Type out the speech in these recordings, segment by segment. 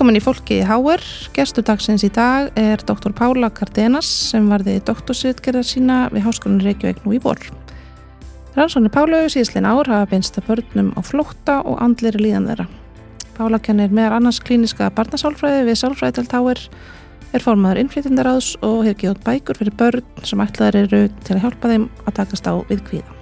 Velkomin í fólki í Háer. Gestur dagsins í dag er doktor Pála Cardenas sem varði doktorsritgerðar sína við Háskólanir Reykjavík nú í vor. Rannsóknir Pálu síðslein ár hafa beinst að börnum á flótta og andlir líðan þeirra. Pála kennir meðar annars klíniska barnasálfræði við Sálfræðitelt Háer, er formaður innflytjendaráðs og hefur gefið bækur fyrir börn sem ætlaðir eru til að hjálpa þeim að takast á við kvíða.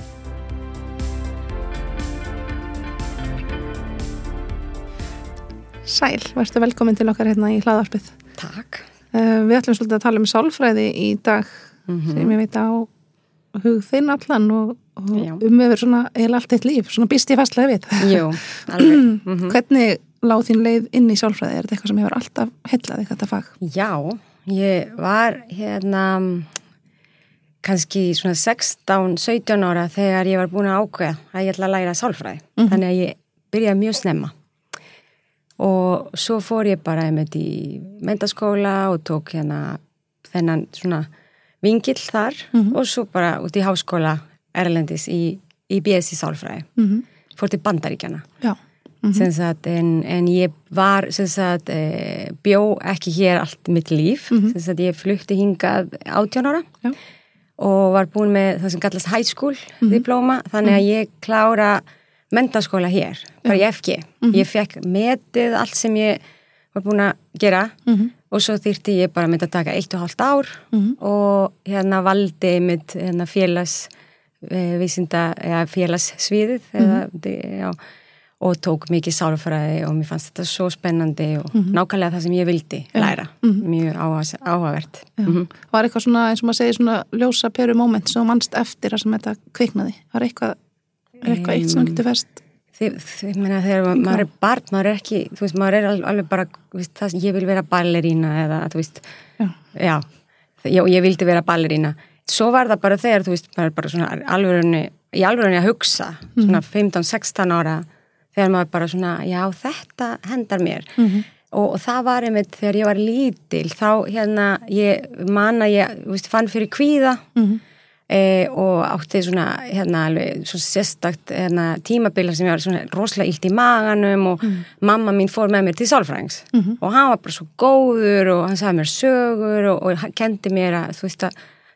Sæl, verður velkomin til okkar hérna í hlaðarpið. Takk. Uh, við ætlum svolítið að tala um sálfræði í dag Mm -hmm. sem ég veit á hug þinn allan og, og um yfir svona eða allt eitt líf, svona býst ég fastlega við. Jú, alveg. Mm -hmm. Hvernig láð þín leið inn í sálfræði? Er þetta eitthvað sem hefur alltaf hellaði þetta fag? Já, ég var hérna kannski svona 16-17 ára þegar ég var búin að ákveða að ég ætla að læra sálfræði. Þannig að ég byrjaði mjög snemma. Og svo fór ég bara einmitt í mentaskóla og tók hérna þennan svona vingill þar og svo bara út í háskóla Erlendis í, í BS í sálfræði. Mm -hmm. Fór til bandaríkjana. Já. Mm -hmm. sagt, en, en ég var sagt, e, bjó ekki hér allt mitt líf mm -hmm. sagt, ég flutti hingað 18 ára Já. og var búin með það sem kallast high school mm -hmm. diplóma þannig að ég klára mentaskóla hér, bara í FG ég fekk metið allt sem ég var búin að gera. Og svo þýrti ég bara með að taka eitt og hálft ár og hérna valdi mitt hérna, félags e, vísinda, eða félagssviðið já. Og tók mikið sálfræði og mér fannst þetta svo spennandi og mm -hmm. nákvæmlega það sem ég vildi læra, mm -hmm. mjög mm -hmm. Var eitthvað svona, eins og maður segir svona ljósa peru moment sem mannst eftir að sem þetta kviknaði? Var eitthvað, er eitthvað eitt sem getur? Þið, þið meina þegar maður er barn, maður er ekki þú veist, maður er alveg bara veist, það, ég vil vera ballerína eða þú veist já, já, já ég vildi vera ballerína svo var það bara þegar, þú veist, maður er bara svona alvörunni, í alvörunni að hugsa svona 15-16 ára þegar maður bara svona, já þetta hendar mér. Mm -hmm. og, og það var einmitt þegar ég var lítil þá hérna, ég man að ég veist, fann fyrir kvíða. Mm -hmm. E, og átti svona hérna alveg svona sérstakt hérna, tímabila sem ég var svona rosalega illt í maganum og mm. -hmm. mamma mín fór með mér til sálfræðings. Og hann var bara svo góður og hann sagði mér sögur og, og kendi mér að þú veist að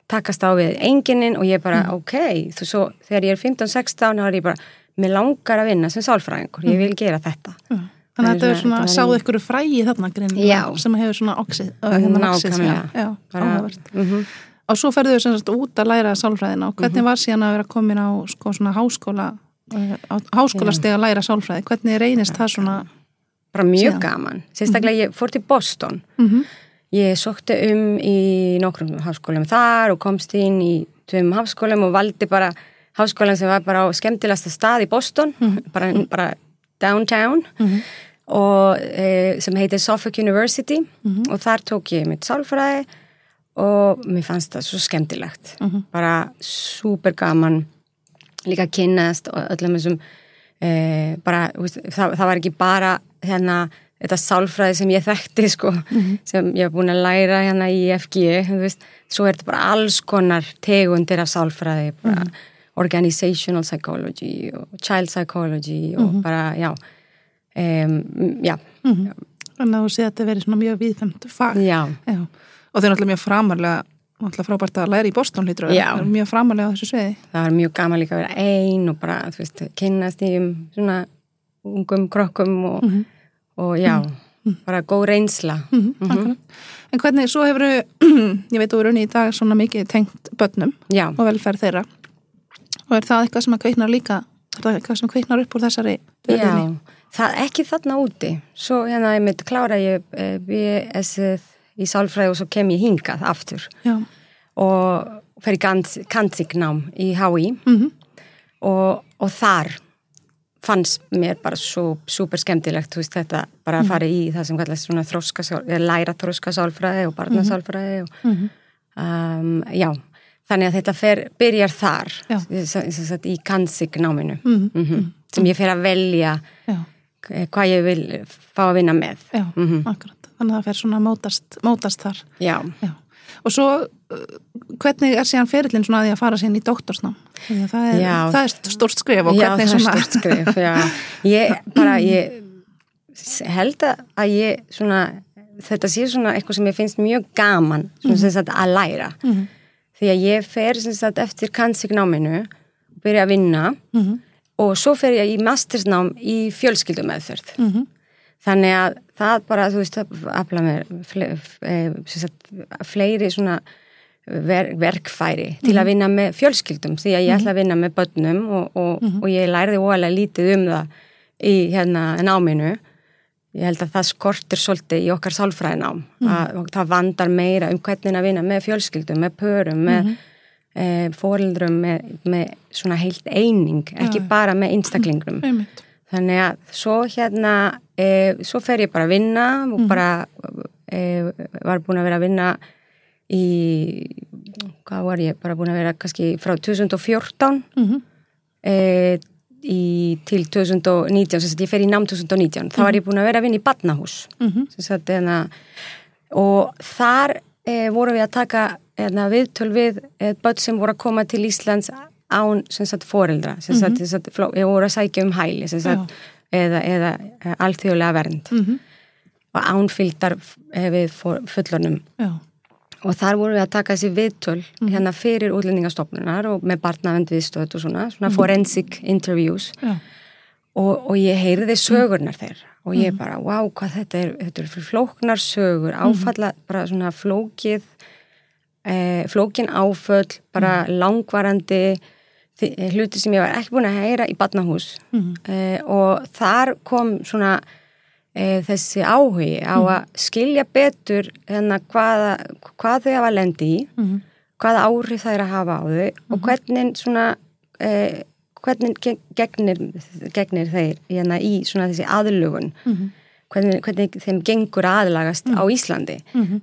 takast á við enginin og ég bara ok, þú svo þegar ég er 15-16 þá er ég bara mér langar að vinna sem sálfræðingur, ég vil gera þetta. Mm. Þannig að þetta er svona, sáðu ykkur fræði þarna grinn sem hefur svona oxið Nákvæmlega. Mm -hmm. Og svo ferðu þau sem sagt út að læra sálfræðina og hvernig mm -hmm. var síðan að vera komin á sko svona háskóla á háskólasteg að læra sálfræði, hvernig reynist það svona Bara mjög síðan? gaman, sérstaklega ég fór til Boston -hmm. ég sókti um í nokkrum háskólum þar og komst inn í tveim háskólum og valdi bara háskólan sem var bara á skemmtilegsta stað í Boston, mm -hmm. bara, bara downtown mm -hmm. og e, sem heitir Suffolk University mm -hmm. og þar tók ég mitt sálfræði og mér fannst það svo skemmtilegt bara super gaman líka kynast og öllum þessum e, bara, það, það var ekki bara hérna þetta sálfræði sem ég þekkti sko, mm -hmm. sem ég hef búin að læra hérna í FG, svo er þetta bara alls konar tegundir af sálfræði bara mm -hmm organizational psychology og child psychology og mm -hmm. bara, já um, já. Mm -hmm. Þannig að þú sé að þetta verið svona mjög viðfemt fag. Já. já. Og þau er náttúrulega mjög framarlega náttúrulega frábært að læra í Boston lítur og það er mjög framarlega á þessu sveiði. Það var mjög gaman líka að vera einn og bara, veist, kynast í um svona ungum krokkum og, mm -hmm. og já, bara góð reynsla. -hmm. En hvernig, svo hefur ég veit, þú eru unni í dag svona mikið tengt börnum já. og velferð þeirra og er það eitthvað sem að kveiknar líka er það eitthvað sem kveiknar upp úr þessari Já, það ekki þarna úti svo hérna ég mitt klára ég eh, BS í sálfræði og svo kem ég hingað aftur Já. og fer í kantsignám í HÍ mm -hmm. og, og þar fannst mér bara svo super skemmtilegt veist, þetta bara að fara í það sem kallast svona þróska, læra þróska sálfræði og barnasálfræði og mm -hmm. um, já Þannig að þetta fer, byrjar þar sagt, í kansignáminu mm -hmm. sem ég fer að velja Já. hvað ég vil fá að vinna með. Já, -hmm. akkurat. Þannig að það fer svona mótast, mótast þar. Já. Já. Og svo, hvernig er síðan ferillin svona að því að fara síðan í doktorsnám? Það er, það er stórst skrif og hvernig svona... Já, það er stórst skrif, já. Ég bara, ég held að ég svona, þetta sé svona eitthvað sem ég finnst mjög gaman svona, mm -hmm. sagt, að læra mm -hmm. því að ég fer sagt, eftir kansiknáminu og byrja að vinna mm -hmm. og svo fer ég í mastersnám í fjölskyldumæðferð þannig að það bara, þú veist, afla mér fle, sagt, fleiri svona ver, verkfæri til að vinna með fjölskyldum því að ég ætla að vinna með börnum og, og, og ég læriði óalega lítið um það í hérna náminu ég held að það skortir svolítið í okkar sálfræðinám mm. að það vandar meira um hvernig að vinna með fjölskyldum, með pörum, með mm -hmm. e, fórildrum, með, með svona heilt eining, ekki ja. bara með einstaklingrum. Mm. Þannig að svo hérna, e, svo fer ég bara að vinna og -hmm. bara e, var búin að vera að vinna í, hvað var ég, bara búin að vera kannski frá 2014 -hmm. e, í, til 2019, þess að ég fer í nám 2019, mm -hmm. þá var ég búin að vera að vinna í badnahús mm -hmm. að, enna, og þar e, voru við að taka enna, viðtöl við e, börn sem voru að koma til Íslands án mm -hmm. sagt, voru að sækja um hæli sagt, eða, eða e, alþjóðlega vernd. Mhm. og ánfyldar e, við fullornum Já. Og þar voru við að taka þessi viðtöl mm. hérna fyrir útlendingastofnunar og með barnavendviðstöð og svona, svona mm. forensic interviews. Og, og ég heyriði sögurnar þeir og ég bara, wow, hvað þetta er þetta er flóknar sögur, áfalla bara svona flókið eh, flókin áföll bara langvarandi hluti sem ég var ekki búin að heyra í barnahús mm. eh, og þar kom svona e, þessi áhugi á mm. að skilja betur hérna hvaða, hvað þau hafa lendi í, mm. hvaða áhrif það er að hafa á þau og mhm. hvernig svona e, hvernig gegnir, gegnir þeir hérna í svona þessi aðlugun mhm. Hvernig, hvernig þeim gengur aðlagast á mhm. Íslandi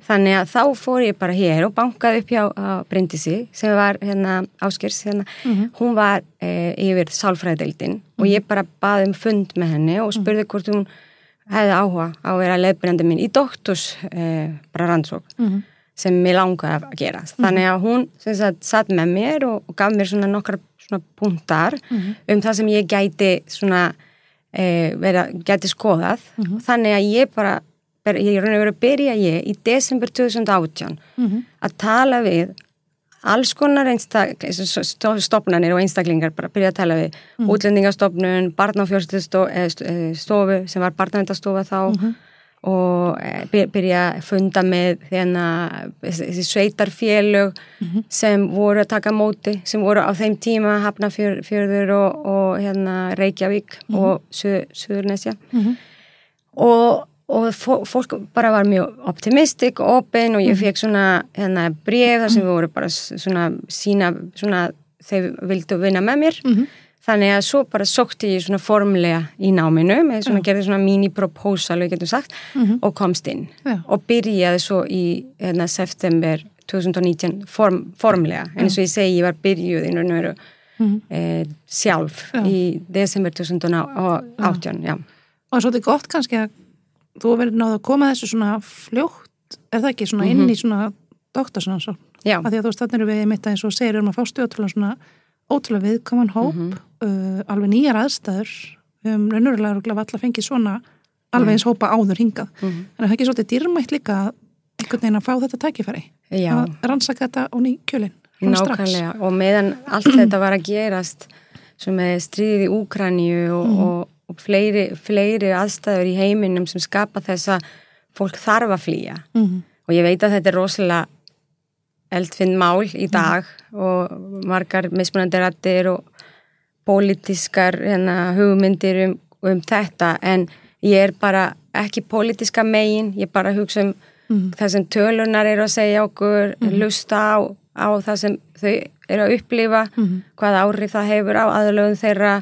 þannig að þá fór ég bara hér og bankaði upp hjá Bryndisi sem var hérna áskers hérna, hún var e, yfir sálfræðdeildin og ég bara baði um fund með henni og spurði hvort hún hefði áhuga á að vera leifbreyndi minn í dokturs eh, bara rannsók mm -hmm. sem mér langaði að gera. Mm -hmm. Þannig að hún sagt, satt með mér og, og gaf mér svona nokkar svona punktar mm -hmm. um það sem ég gæti svona eh, vera, gæti skoðað. Mhm. Þannig að ég bara, ég er raun og verið að byrja ég í desember 2018 mhm. að tala við alls konar stofnanir og einstaklingar bara byrja að tala við mm. útlendingastofnun, barnafjörstustofu sem var barnavendastofa þá mm -hmm. Og eh, byrja að funda með þessi sveitarfélög mm -hmm. sem voru að taka móti, sem voru á þeim tíma Hafnafjörður og, og hérna, Reykjavík -hmm. og Suðurnesja mhm. og og fólk bara var mjög optimistik opinn og ég mhm. fekk svona hérna bref þar sem við vorum bara svona sína, svona þeir vildu vinna með mér mm -hmm. Þannig að svo bara sókti ég svona formlega í náminu með svona, gerði svona mini-proposal, við getum sagt mm -hmm. og komst inn Já. og byrjaði svo í hérna september 2019 form, formlega, en eins og ég segi ég var byrjuð í raun og veru mm -hmm. eh, sjálf Já. í desember 2018, já Og svo er þetta gott kannski að þú verður náðu að koma þessu svona fljótt, er það ekki svona mm -hmm. inn í svona doktorsnansó, af því að þú veist þannig eru við mitt að eins og segir um að fá stjóðtrúlega svona ótrúlega viðkoman hóp mm -hmm. uh, alveg nýjar aðstæður um raunverulega eru glæð allar fengið svona alveg eins hópa áður hingað mm -hmm. en það er ekki svolítið dýrmætt líka einhvern veginn að fá þetta tækifæri Já. að rannsaka þetta á ný kjölinn Nákvæmlega og meðan allt þetta var að gerast sem er stríðið í Úkræníu og, mhm. og og fleiri, fleiri aðstæður í heiminum sem skapa þess að fólk þarf að flýja mm -hmm. og ég veit að þetta er rosalega eldfinn mál í mhm. dag mm og margar mismunandi rættir og pólitískar hérna, hugmyndir um, um þetta en ég er bara ekki pólitíska megin, ég bara hugsa um mm það sem tölunar eru að segja okkur, mhm. lusta á, á það sem þau eru að upplifa mhm. hvað áhrif það hefur á aðlöfum þeirra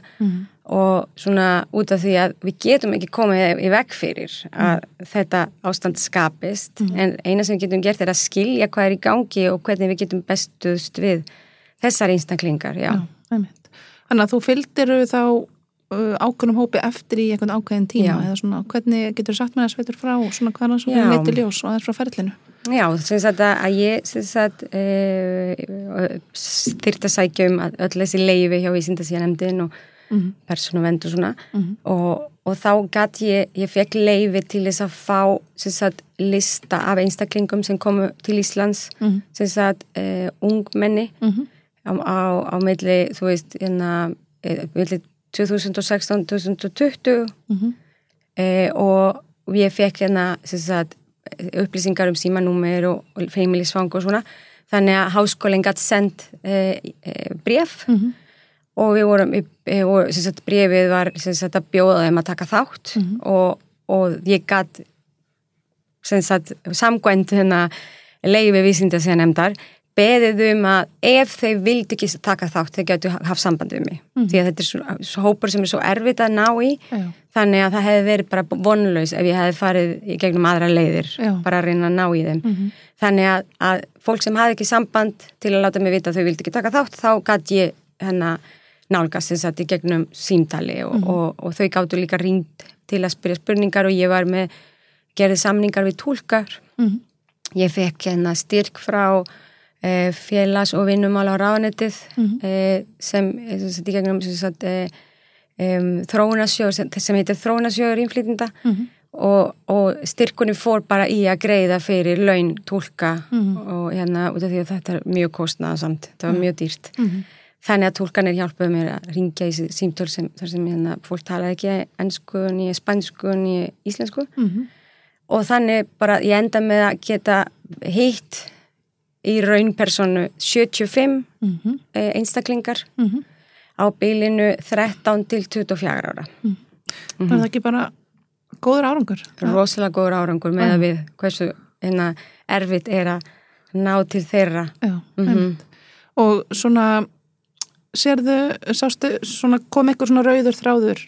og svona út af því að við getum ekki komið í veg fyrir að mm. þetta ástand skapist mm. en eina sem við getum gert er að skilja hvað er í gangi og hvernig við getum bestust við þessar einstaklingar já. Já, Þannig að þú fylgdir þá uh, ákveðnum hópi eftir í einhvern ákveðin tíma já. eða svona hvernig getur þú sagt með þess veitur frá svona hvaðan svo við veitir ljós og þess frá ferlinu Já, sem sagt að ég sem sagt e, þyrta sækjum öll þessi leifi hjá Ísindasíðanemdin og mm -hmm. persónu vendu svona mm -hmm. og, og þá gæti ég, ég fekk leifi til þess að fá sagt, lista af einstaklingum sem komu til Íslands mm -hmm. sem sagt uh, ungmenni -hmm. á, á, á milli þú veist hérna milli 2016-2020 mm -hmm. uh, og ég fekk hérna sagt, upplýsingar um símanúmer og, og feimilisvang og svona þannig að háskólinn gæti sendt uh, bref og við vorum og sagt, brefið var sagt, að bjóða þeim að taka þátt mm -hmm. og, og ég gætt samkvæmt hérna leiði vísinda sem nefndar beðið um að ef þeir vildi ekki taka þátt þeir getur haft samband um mig mm -hmm. því að þetta er svo, svo hópur sem er svo erfitt að ná í Já. þannig að það hefði verið bara vonlaus ef ég hefði farið í gegnum aðra leiðir Já. bara að reyna að ná í þeim mm -hmm. þannig að, að fólk sem hafði ekki samband til að láta mig vita að þau vildi ekki taka þátt þá gæti ég hérna nálgast þess að í gegnum símtali og, mm -hmm. og, og þau gáttu líka ringt til að spyrja spurningar og ég var með gerðið samningar við tólkar mm -hmm. ég fekk hérna styrk frá e, félags- og vinnumála á ráðanettið mm -hmm. e, sem, sem í gegnum e, þróunasjóður sem, sem heitir þróunasjóður innflýtinda og, og styrkunni fór bara í að greiða fyrir laun tólka og hérna út af því að þetta er mjög kostnaðasamt, þetta var mjög dýrt Þannig að tólkanir hjálpuðu mér að ringja í símtól sem, þar sem hérna, fólk talaði ekki ennsku, nýja spansku, nýja íslensku mm -hmm. og þannig bara ég enda með að geta hitt í raunpersonu 75 mm -hmm. einstaklingar mm -hmm. á bylinu 13 til 24 ára. Mhm. Mhm. Það er ekki bara góður árangur? Rosalega góður árangur með að við hversu hérna, erfitt er að ná til þeirra. Já, mhm. og svona sérðu, sástu, svona, kom eitthvað svona rauður þráður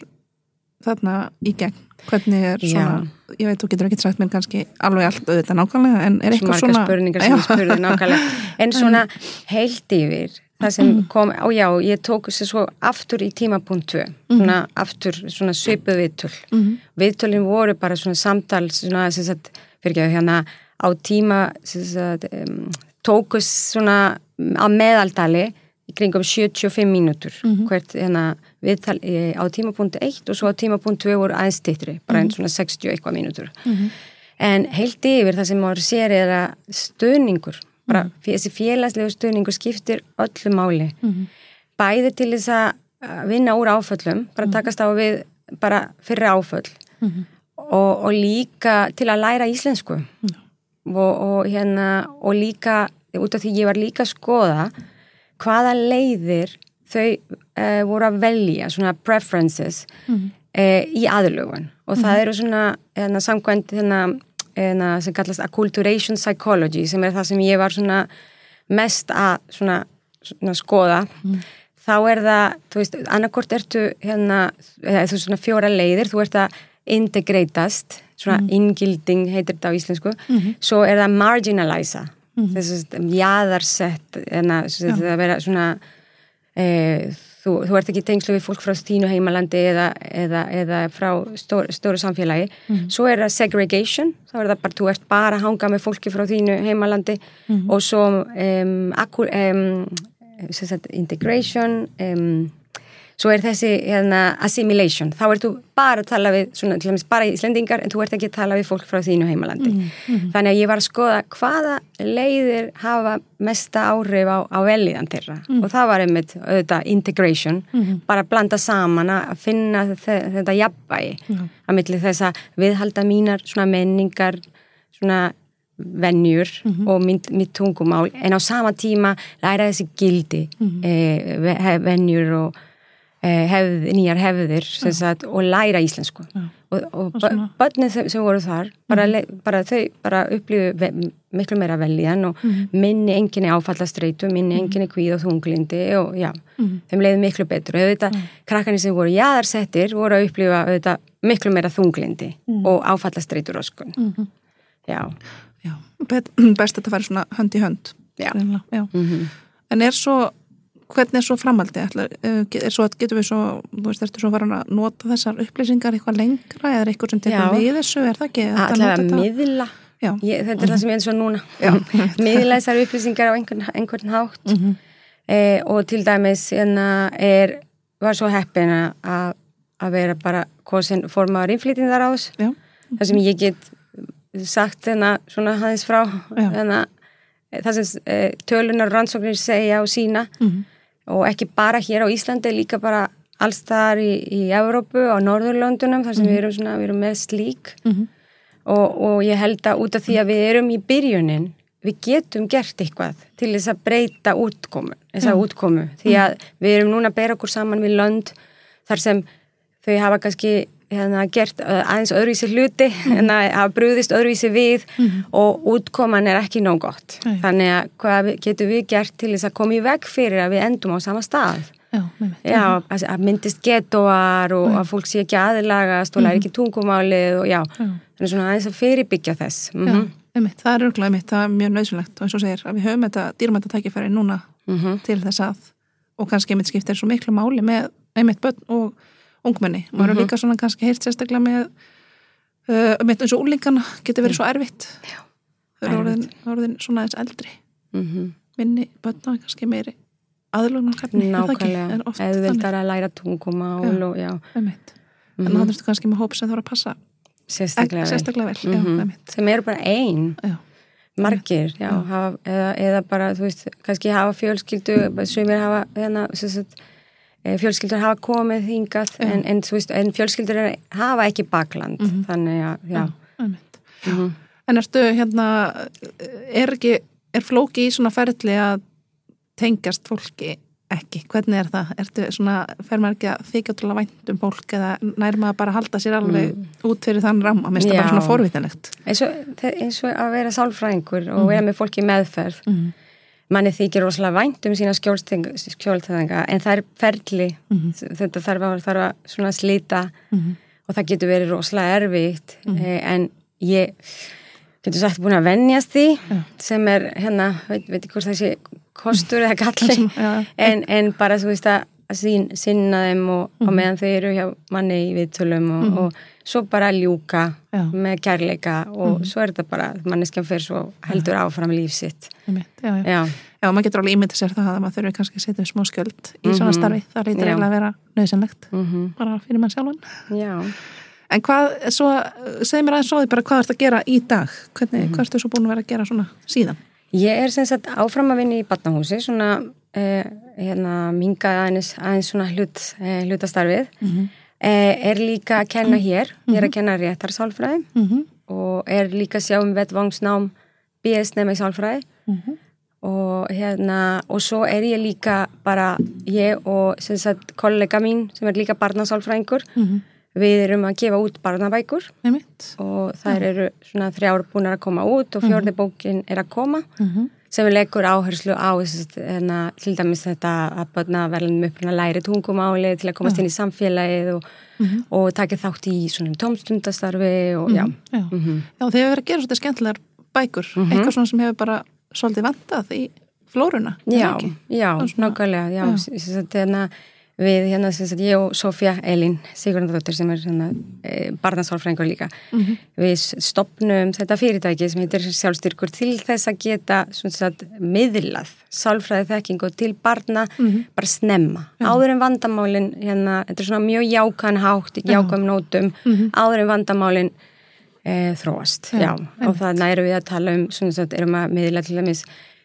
þarna í gegn? Hvernig er svona, já. ég veit, þú getur ekki sagt mér kannski alveg allt auðvitað nákvæmlega, en er eitthvað svona... Spurningar sem ég spurði nákvæmlega, en svona heilt yfir, það sem mm. kom, á já, ég tók þessi svo aftur í tímapunkt 2, svona mm. aftur, svona svipuð viðtöl. Mm. Viðtölinn voru bara svona samtal, svona, sem sagt, fyrir ekki að hérna á tíma, sem sagt, um, tókus svona að meðaldali í kringum 75 mínútur mm -hmm. hvert hérna, viðtal á tímapunktu 1 og svo á tímapunktu 2 voru aðeins stittri, bara einn mm -hmm. svona 60 eitthvað mínútur mm -hmm. en heilt yfir það sem maður sér er að stöðningur bara mhm. þessi félagslegu stöðningur skiptir öllu máli mhm. bæði til þess að vinna úr áföllum bara mhm. takast á við bara fyrir áföll og, og líka til að læra íslensku og, og hérna og líka út af því ég var líka að skoða hvaða leiðir þau uh, voru að velja, svona preferences mm -hmm. uh, í aðlugun og mm -hmm. það eru svona hérna, samkvæmt hérna, hérna, sem kallast acculturation psychology sem er það sem ég var svona mest að svona, svona skoða mm -hmm. þá er það, þú veist, annarkort ertu hérna, þú svona fjóra leiðir, þú ert að integratast svona mhm. ingilding heitir þetta á íslensku mhm. svo er það marginaliza mm. þessu jæðarsett en að vera svona e, þú, þú ert ekki tengslu við fólk frá stínu heimalandi eða, eða, eða frá stór, stóru samfélagi mm. svo er það segregation þá er það bara, þú ert bara að hanga með fólki frá þínu heimalandi mm. og svo um, akkur, um, integration um, Svo er þessi hérna, assimilation, þá ertu bara að tala við, svona, til dæmis bara Íslendingar en þú ert ekki að tala við fólk frá þínu heimalandi. Mm -hmm. Þannig að ég var að skoða hvaða leiðir hafa mesta áhrif á, á velíðan þeirra mm -hmm. og það var einmitt auðvitað integration, mm -hmm. bara að blanda saman að finna þetta jafnvægi að milli þess að viðhalda mínar svona menningar, svona vennjur mhm. og mitt, mitt tungumál en á sama tíma læra þessi gildi, mhm. eh, vennjur og hefð, nýjar hefðir sagt, og læra íslensku Já. og, og börnið sem, sem voru þar bara, mm. bara þau bara upplýðu miklu meira veljan og mm. minni enginni áfallastreitu, minni mm. enginni kvíð og þunglindi og já, mhm. þeim leiði miklu betur og auðvitað krakkarnir sem voru jáðarsettir voru að upplýfa auðvitað miklu meira þunglindi mhm. og áfallastreitur oskun -hmm. já. já best að þetta færi svona hönd í hönd já, já. -hmm. en er svo hvernig er svo framaldi? Eh, er svo, getur við svo, þú veist, ertu svo farin að nota þessar upplýsingar eitthvað lengra eða er eitthvað sem tekur við þessu, er það ekki? Allavega miðla, ég, þetta er mm -hmm. það sem ég er svo núna miðla þessar upplýsingar á einhvern, einhvern hátt mm -hmm. eh, og til dæmis hérna er, var svo heppin að að vera bara kosin formaður innflytindar á þess það sem ég get sagt þennan svona hans frá þennan það sem e, tölunar rannsóknir segja og sína Mhm. Og ekki bara hér á Íslandi líka bara alls þar í, í Evrópu og Norðurlöndunum þar sem við erum svona, við erum með slík. Mhm. og, og ég held að út af því að við erum í byrjunin við getum gert eitthvað til þess að breyta útkomu, þessa útkomu. Því að við erum núna að bera okkur saman við lönd þar sem þau hafa kannski hérna, gert aðeins öðruvísi hluti en að hafa brúðist öðruvísi við og útkoman er ekki nóg gott. Nei. þannig að hvað getum við gert til þess að koma í veg fyrir að við endum á sama stað? Já. Já, að, að myndist getoar og að fólk sé ekki aðilagast og læri ekki tungumálið og já, þannig svona aðeins að fyrirbyggja þess. Mm -hmm. einmitt, það er örgulega einmitt, það er mjög nöðsynlegt og eins og segir að við höfum þetta dýrmæta tækifæri núna Mhm. til þess að og kannski einmitt skiptir svo miklu máli með einmitt börn og ungmenni. Maður Mhm. er líka svona kannski heyrt sérstaklega með uh, einmitt eins og úlingana getur verið svo erfitt. Já, þau eru orðin, orðin svona eins eldri. Mm minni börn og kannski meiri aðlunarhefni Nákvæmlega, eðvildar að læra tungumál Já. og já, einmitt. Þannig að það er kannski með hóp sem þarf að passa sérstaklega, vel. sérstaklega vel. Já, Mhm. sem eru bara ein. Já, margir, já, Hafa, eða, eða bara, þú veist, kannski hafa fjölskyldu sumir hafa, hérna, sem sagt, fjölskyldur hafa komið hingað en, en, þú veist, en fjölskyldur hafa ekki bakland, þannig að, já, einmitt Mhm. En ertu hérna, er ekki, er flóki í svona ferli að tengjast fólki ekki? Hvernig er það? Ertu svona, fer maður ekki að þykja til að vænt um fólk eða nær maður bara að halda sér alveg út fyrir þann ramma? Mér finnst það bara Já. svona forvitanlegt. eins og, eins og að vera sálfræðingur og vera með fólki meðferð Mm. Manni þykir rosalega vænt um sína skjólþæðinga en það er ferli Mhm. þetta þarf að, þarf að slíta Mhm. og það getur verið rosalega erfitt eh, en ég getur sagt búin að venjast því Já. sem er hérna, veit, veit ekki hvort það sé kostur eða galli en, en bara þú veist að að sín, sinna þeim og, Mhm. og meðan þau eru hjá manni í viðtölum og, og svo bara ljúka Já. Mhm. með kærleika og svo er þetta bara manneskjan fyrir svo heldur áfram líf sitt Einmitt, Já, já. já, já, maður getur alveg ímyndið sér það að maður þurfi kannski að setja smá skjöld í svona Mhm. starfi. Það Já. eiginlega að vera nöðsynlegt, mm bara fyrir mann sjálfan. já En hvað, svo, segð mér aðeins svo því bara hvað ert að gera í dag? Hvernig, hvað ertu svo búin að vera að gera svona síðan? Ég er sem sagt áfram að vinna í batnahúsi, svona hérna minga aðeins, aðeins svona hlut, eh, hlutastarfið. Eh, er líka að kenna hér, ég er að kenna réttarsálfræði. Mm -hmm. og er líka að sjá um vettvangsnám BS-nema í sálfræði. Mhm. og hérna, og svo er ég líka bara, ég og sem sagt kollega mín sem er líka barnasálfræðingur, Mhm. við erum að gefa út barnabækur. Og þær eru svona þrjár búinar að koma út og fjórði bókin er að koma. Mhm. Sem við leggur áherslu á hérna, til dæmis þetta að börna verðum upp að læri tungumáli til að komast inn í samfélagið og, og taka þátt í svona tómstundastarfi og já Já. Mhm. Já, þeir hefur verið að gera svolítið skemmtilegar bækur, eitthvað svona sem hefur bara svolítið vantað í flóruna. er Já, já, er nákvæmlega, já, já. sem sagt, hérna, við hérna, sem sagt, ég og Sofía Elín Sigurðardóttir sem er hérna, e, barnasálfrængur líka. Mhm. við stopnum þetta fyrirtæki sem heitir sjálfstyrkur til þess að geta sagt, miðlað sálfræði þekkingu til barna Mhm. bara snemma, áður en vandamálin hérna, þetta er svona mjög jákan hátt jákam nótum, áður en vandamálin e, þróast, Já, já, og þannig erum við að tala um svona sagt, erum að miðla til dæmis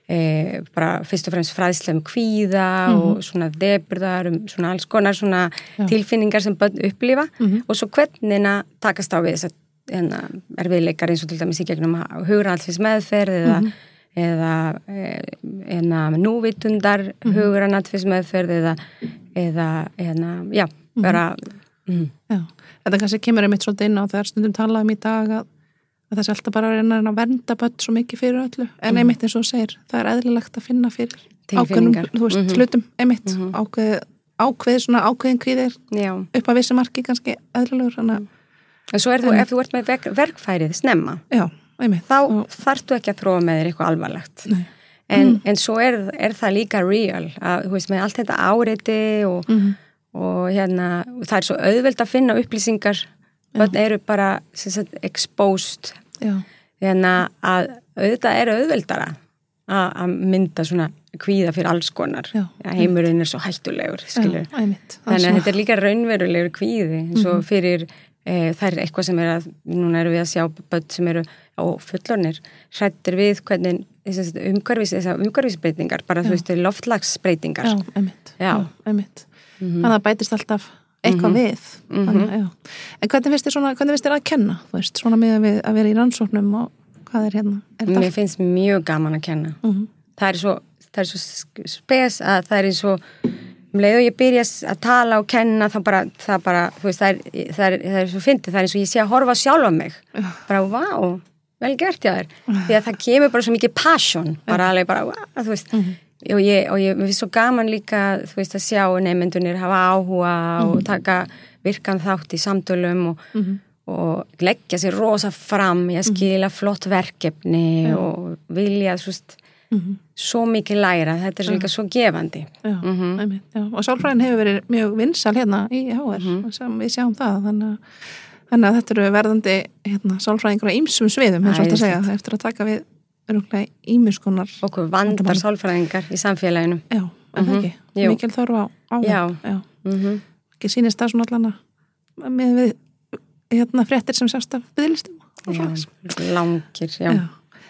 e, bara fyrst og fremst fræðslega um kvíða og svona deburðar um svona alls konar svona tilfinningar sem börn upplifa. Og svo hvernig að takast á við þess að hérna, erfiðleikar eins og til dæmis í gegnum hugranallis meðferð eða, eða e, hérna, núvitundar mm hugranallis meðferð eða, eða hérna, já, bara mm, Já, þetta kannski kemur einmitt svolítið inn á þegar stundum talað um í dag að, að þessi alltaf bara að reyna að vernda börn svo mikið fyrir öllu, en einmitt eins og segir það er eðlilegt að finna fyrir ákveðnum, þú veist, Mhm. hlutum einmitt, ákveð, ákveð svona ákveðin kvíðir já. upp að vissi marki kannski eðlilegur, þannig að og svo er þú, ef þú ert með verk, verkfærið snemma já, einmitt. þá og, þarftu ekki að þróa með þér eitthvað alvarlegt. Nei. en, en svo er, er það líka real að þú veist með allt þetta áreiti og, Mhm. og hérna það er svo auðveld að finna upplýsingar. Börn eru bara sagt, exposed já, hérna að auðvitað er auðveldara að, mynda svona kvíða fyrir alls konar Já, ja, heimurinn er svo hættulegur. Já, einmitt. Þannig að þetta er líka raunverulegur kvíði eins og fyrir e, það er eitthvað sem er að núna erum við að sjá börn sem eru á fullornir hrættir við hvernig umhverfis, umhverfisbreytingar bara þú veist, loftlagsbreytingar Já, einmitt. Já. einmitt. Þannig að það bætist alltaf eitthvað við. Þannig, já. En hvernig finnst þér svona, hvernig finnst þér að kenna? Veist, svona með að, að vera í rannsóknum og hvað er hérna? Er mér finnst mjög gaman að kenna Mhm. það er svo, það er svo sk- spes að það er svo um leið og ég byrja að tala og kenna þá bara, það bara, þú veist, það er, það er, það er svo fyndið, það er eins og ég sé að horfa sjálf á mig bara, vá, vel gert hjá þér því að það kemur bara svo mikið passion bara alveg bara, þú veist og ég, og ég, finnst svo gaman líka þú veist, að sjá nefndunir hafa áhuga og taka virkan þátt í samtölum og, og leggja sér rosa fram. Í að skila flott verkefni og vilja, þú veist svo mikið læra, þetta er líka svo gefandi. Já, já. Og sálfræðin hefur verið mjög vinsal hérna í HR, sem við sjáum það, þannig að, þannig að þetta eru verðandi hérna, sálfræðingur á ýmsum sviðum, eins og þetta segja, eftir að taka við öruglega ýmiskona, okkur vandar sálfræðingar í samfélaginu já, er það ekki, Jú. mikil þörf á, Já. já. mm ekki sýnist það svona allan að með við hérna fréttir sem sérst af og svona. langir, já.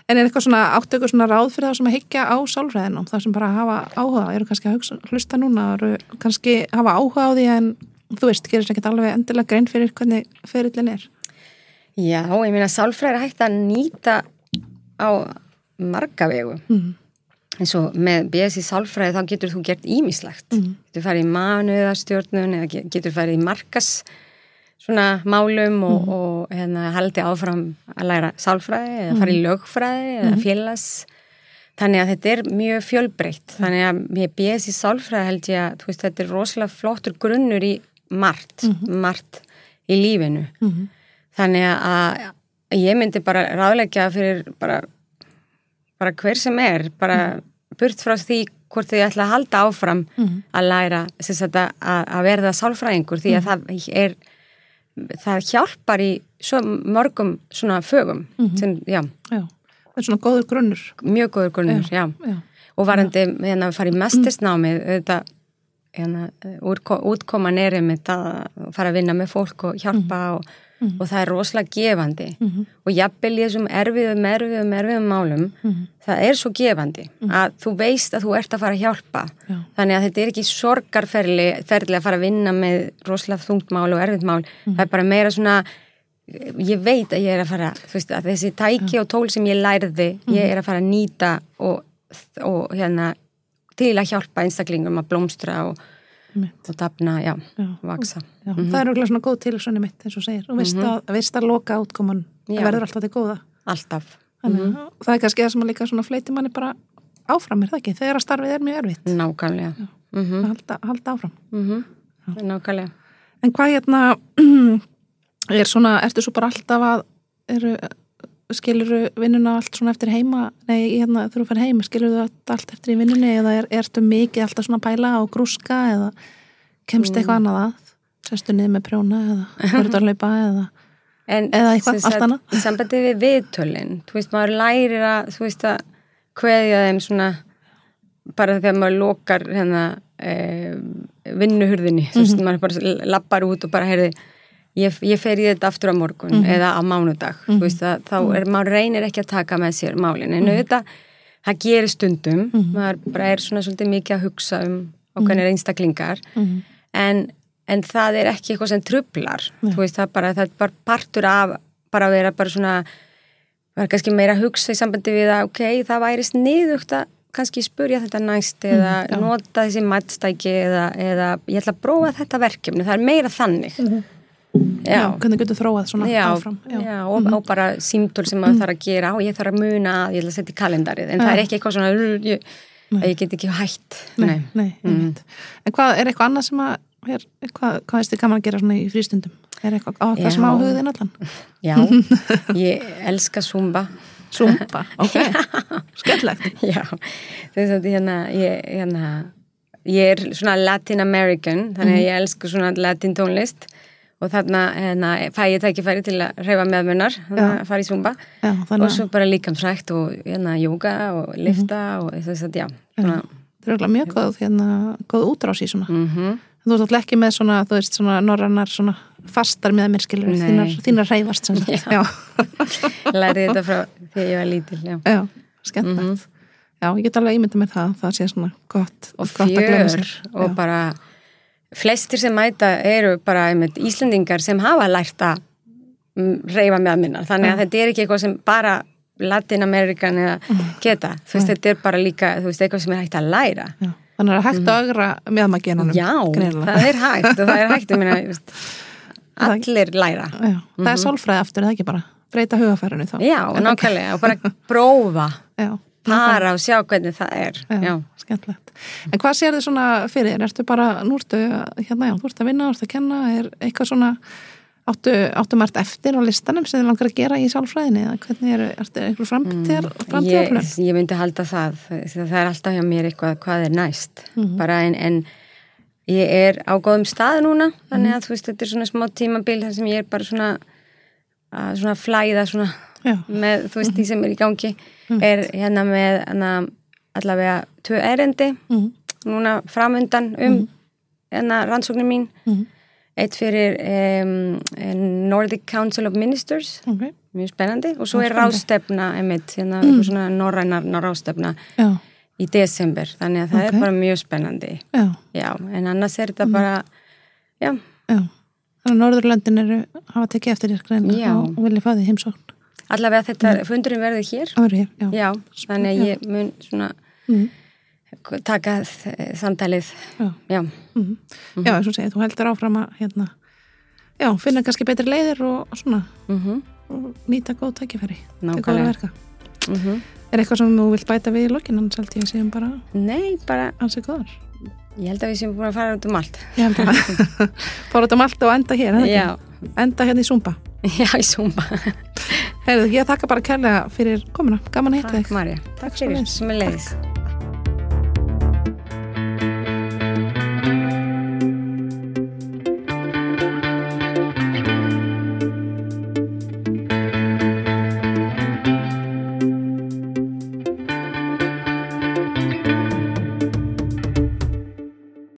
En er eitthvað svona, áttu ykkur svona ráð fyrir það sem að higgja á sálfræðinum, það sem bara hafa áhuga, eru kannski að hugsa, hlusta núna, eru kannski hafa áhuga á því en þú veist, gerir sér ekki alveg endilega grein fyrir hvernig ferillin er. Já, ég meina sálfræði er hægt að nýta á marga vegu. Mm. eins og með BS í sálfræði þá getur þú gert ímislegt. Mhm. Getur farið í manuðastjórnun eða ge- getur farið í markas svona málum og, Mhm. og hérna, haldi áfram að læra sálfræði eða fara í Mhm. lögfræði eða félags. Þannig að þetta er mjög fjölbreytt. Þannig að með BS í sálfræði held ég að veist, þetta er rosalega flottur grunnur í margt, Mhm. margt í lífinu. Þannig að ég myndi bara ráðleggja fyrir bara, bara hver sem er, bara burt frá því hvort þið ætla að halda áfram að læra sagt, að, að verða sálfræðingur því að það er það hjálpar í svo mörgum svona fögum sem, já, Já, það er svona góður grunnur. mjög góður grunnur, já, Já, og varandi hérna að fara í mestisnámið þetta hérna, útko- útkoman er um þetta að fara að vinna með fólk og hjálpa og, og það er rosalega gefandi. Og jafnvel í þessum erfiðum, erfiðum, erfiðum málum það er svo gefandi að þú veist að þú ert að fara að hjálpa. Já. þannig að þetta er ekki sorgarferli ferli að fara að vinna með rosalega þungt mál og erfið mál, það er bara meira svona ég veit að ég er að fara veist að þessi tæki og tól sem ég lærði ég er að fara að nýta og, og hérna til að hjálpa einstaklingum að blómstra og, Einmitt. og dafna, já, Já. vaksa já. Það er auðvitað svona góð tilsvönni mitt, eins og segir. Og veist, að, veist að loka átkoman, það verður alltaf til góða. alltaf, Þannig að það er kannski það sem að líka svona fleiti manni bara áfram, er það ekki? Þegar að starfið er mjög erfitt, nákvæmlega mm að halda, halda áfram. nákvæmlega En hvað hérna er svona, ertu svo bara alltaf að eru, skiluru vinnuna allt svona eftir heima? Nei, hérna, þú eru að fara heim, skiluru þetta allt eftir í vinnunni eða er, ertu mikið alltaf svona pæla og grúska eða kemst eitthvað annað að? Sestu niður með prjóna eða verður að laupa eða En Eða eitthvað, allt annað. Í sambandi við viðtölin, þú veist, maður lærir að, þú veist, að kveðja þeim svona, bara þegar maður lokar hérna e, vinnuhurðinni, þú veist, maður bara lappar út og bara, heyrði, ég, ég fer í þetta aftur á morgun eða á mánudag, þú veist, að, þá er, maður reynir ekki að taka með sér málin, en auðvitað, það gerir stundum, maður bara er svona svolítið mikið að hugsa um okkarnir einstaklingar, en en það er ekki eitthvað sem trublar veist það er bara, það er bara partur af bara að vera bara svona vera kannski meira að hugsa í sambandi við að ok, það væri sniðugt að kannski spurja þetta næst eða nota þessi mætstæki eða, eða ég ætla að prófa þetta verkefni, það er meira þannig já, hvernig getur þróað svona Já, áfram? Já, og, og bara símtól sem maður þarf að gera og ég þarf að muna að ég ætla að setja í kalendarið en það er ekki eitthvað svona ég, að ég get ekki hætt. Nei, nei, mm. En hvað, er eitthvað annað sem að er, hvað, hvað er þið gaman að gera svona í frístundum? Er eitthvað á það sem Já. á hugðin allan? Já, ég elska zumba. Zumba, ok, skemmtlegt Já, þess að hérna ég, hérna ég er svona Latin American þannig að ég elska svona Latin tónlist og þarna hérna, fæ ég tækifæri til að reyfa meðmunnar þannig að fara í zumba Já, og þannig svo bara líkamsrækt og hérna jóga og lifta og þess að já, svona, Það er mjög góð, hérna, góð útrás í svona. mhm Þú ert alltaf ekki með svona, þú veist, svona norrannar svona fastar með mér skilur þínar, þínar reyfast sem. Já. lærið þetta frá því ég var lítil já. Já, skemmtilegt. Já, ég get alveg ímynda með það, það sé svona gott, og að sér. fjör og bara flestir sem mæta eru bara einmitt, Íslendingar sem hafa lært að mm, reyfa með að minna. Þannig að þetta er ekki eitthvað sem bara Latin-Amerikan eða geta. Þú veist, þetta er bara líka, þú veist, eitthvað sem er hægt að læra. Já. Þannig að það er hægt að ögra með maður genunum. Mhm. já, það er hægt og það er hægt, þú veist, allir læra. Já, það er sálfræði aftur, er það ekki bara? Breyta hugafærinu þá. já, nákvæmlega, og bara prófa. Já, para og sjá hvernig það er já, skemmtilegt. En hvað sér þið svona fyrir þér? Ertu bara, nú ertu, hérna, já, þú ert að vinna, þú ert að kenna, er eitthvað svona, áttu, áttu margt eftir á listanum sem þið langar að gera í sálfræðinni eða hvernig er, ertu eitthvað framtíðar, ég, framtíðarplun? ég myndi halda það það er alltaf hjá mér eitthvað hvað er næst Mhm. bara en, en ég er á góðum stað núna þannig Mhm. að þú veist þetta er svona smá tímabil þar sem ég er bara svona að svona flæða svona Já, með þú veist Mhm. því sem er í gangi er hérna með hana, allavega tvö erendi Mhm. núna framundan um hérna rannsóknin mín Mhm. eitt fyrir um, Nordic Council of Ministers ok, mjög spennandi og svo er rástefna einmitt, hérna, mm. svona norrænar rástefna já, í desember, þannig að það Ok. er bara mjög spennandi já, já, en annars er þetta bara já. Þannig að Norðurlöndin eru, hafa tekið eftir þér greina og vilja fá því heimsókn. Allavega þetta fundurinn verður hér hér, já. já, þannig að ég mun svona Mhm. taka þ- samtalið Já. já, Mm Já, eins og segið, þú heldur áfram að hérna, já, finna kannski betri leiðir og svona mm og nýta góð tækifæri til góða verka. Er eitthvað sem þú vilt bæta við í lokin, annars held ég að séum bara nei, bara ansið góðar. ég held að við séum búin að fara út um allt Ég held að fór út um allt og enda hér? Enda hérna í Zumba. já, í Zumba. Heyrðu, ég þakka bara kærlega fyrir komuna. Gaman að hitta þig. Takk Marja, takk fyrir, sem er leiðis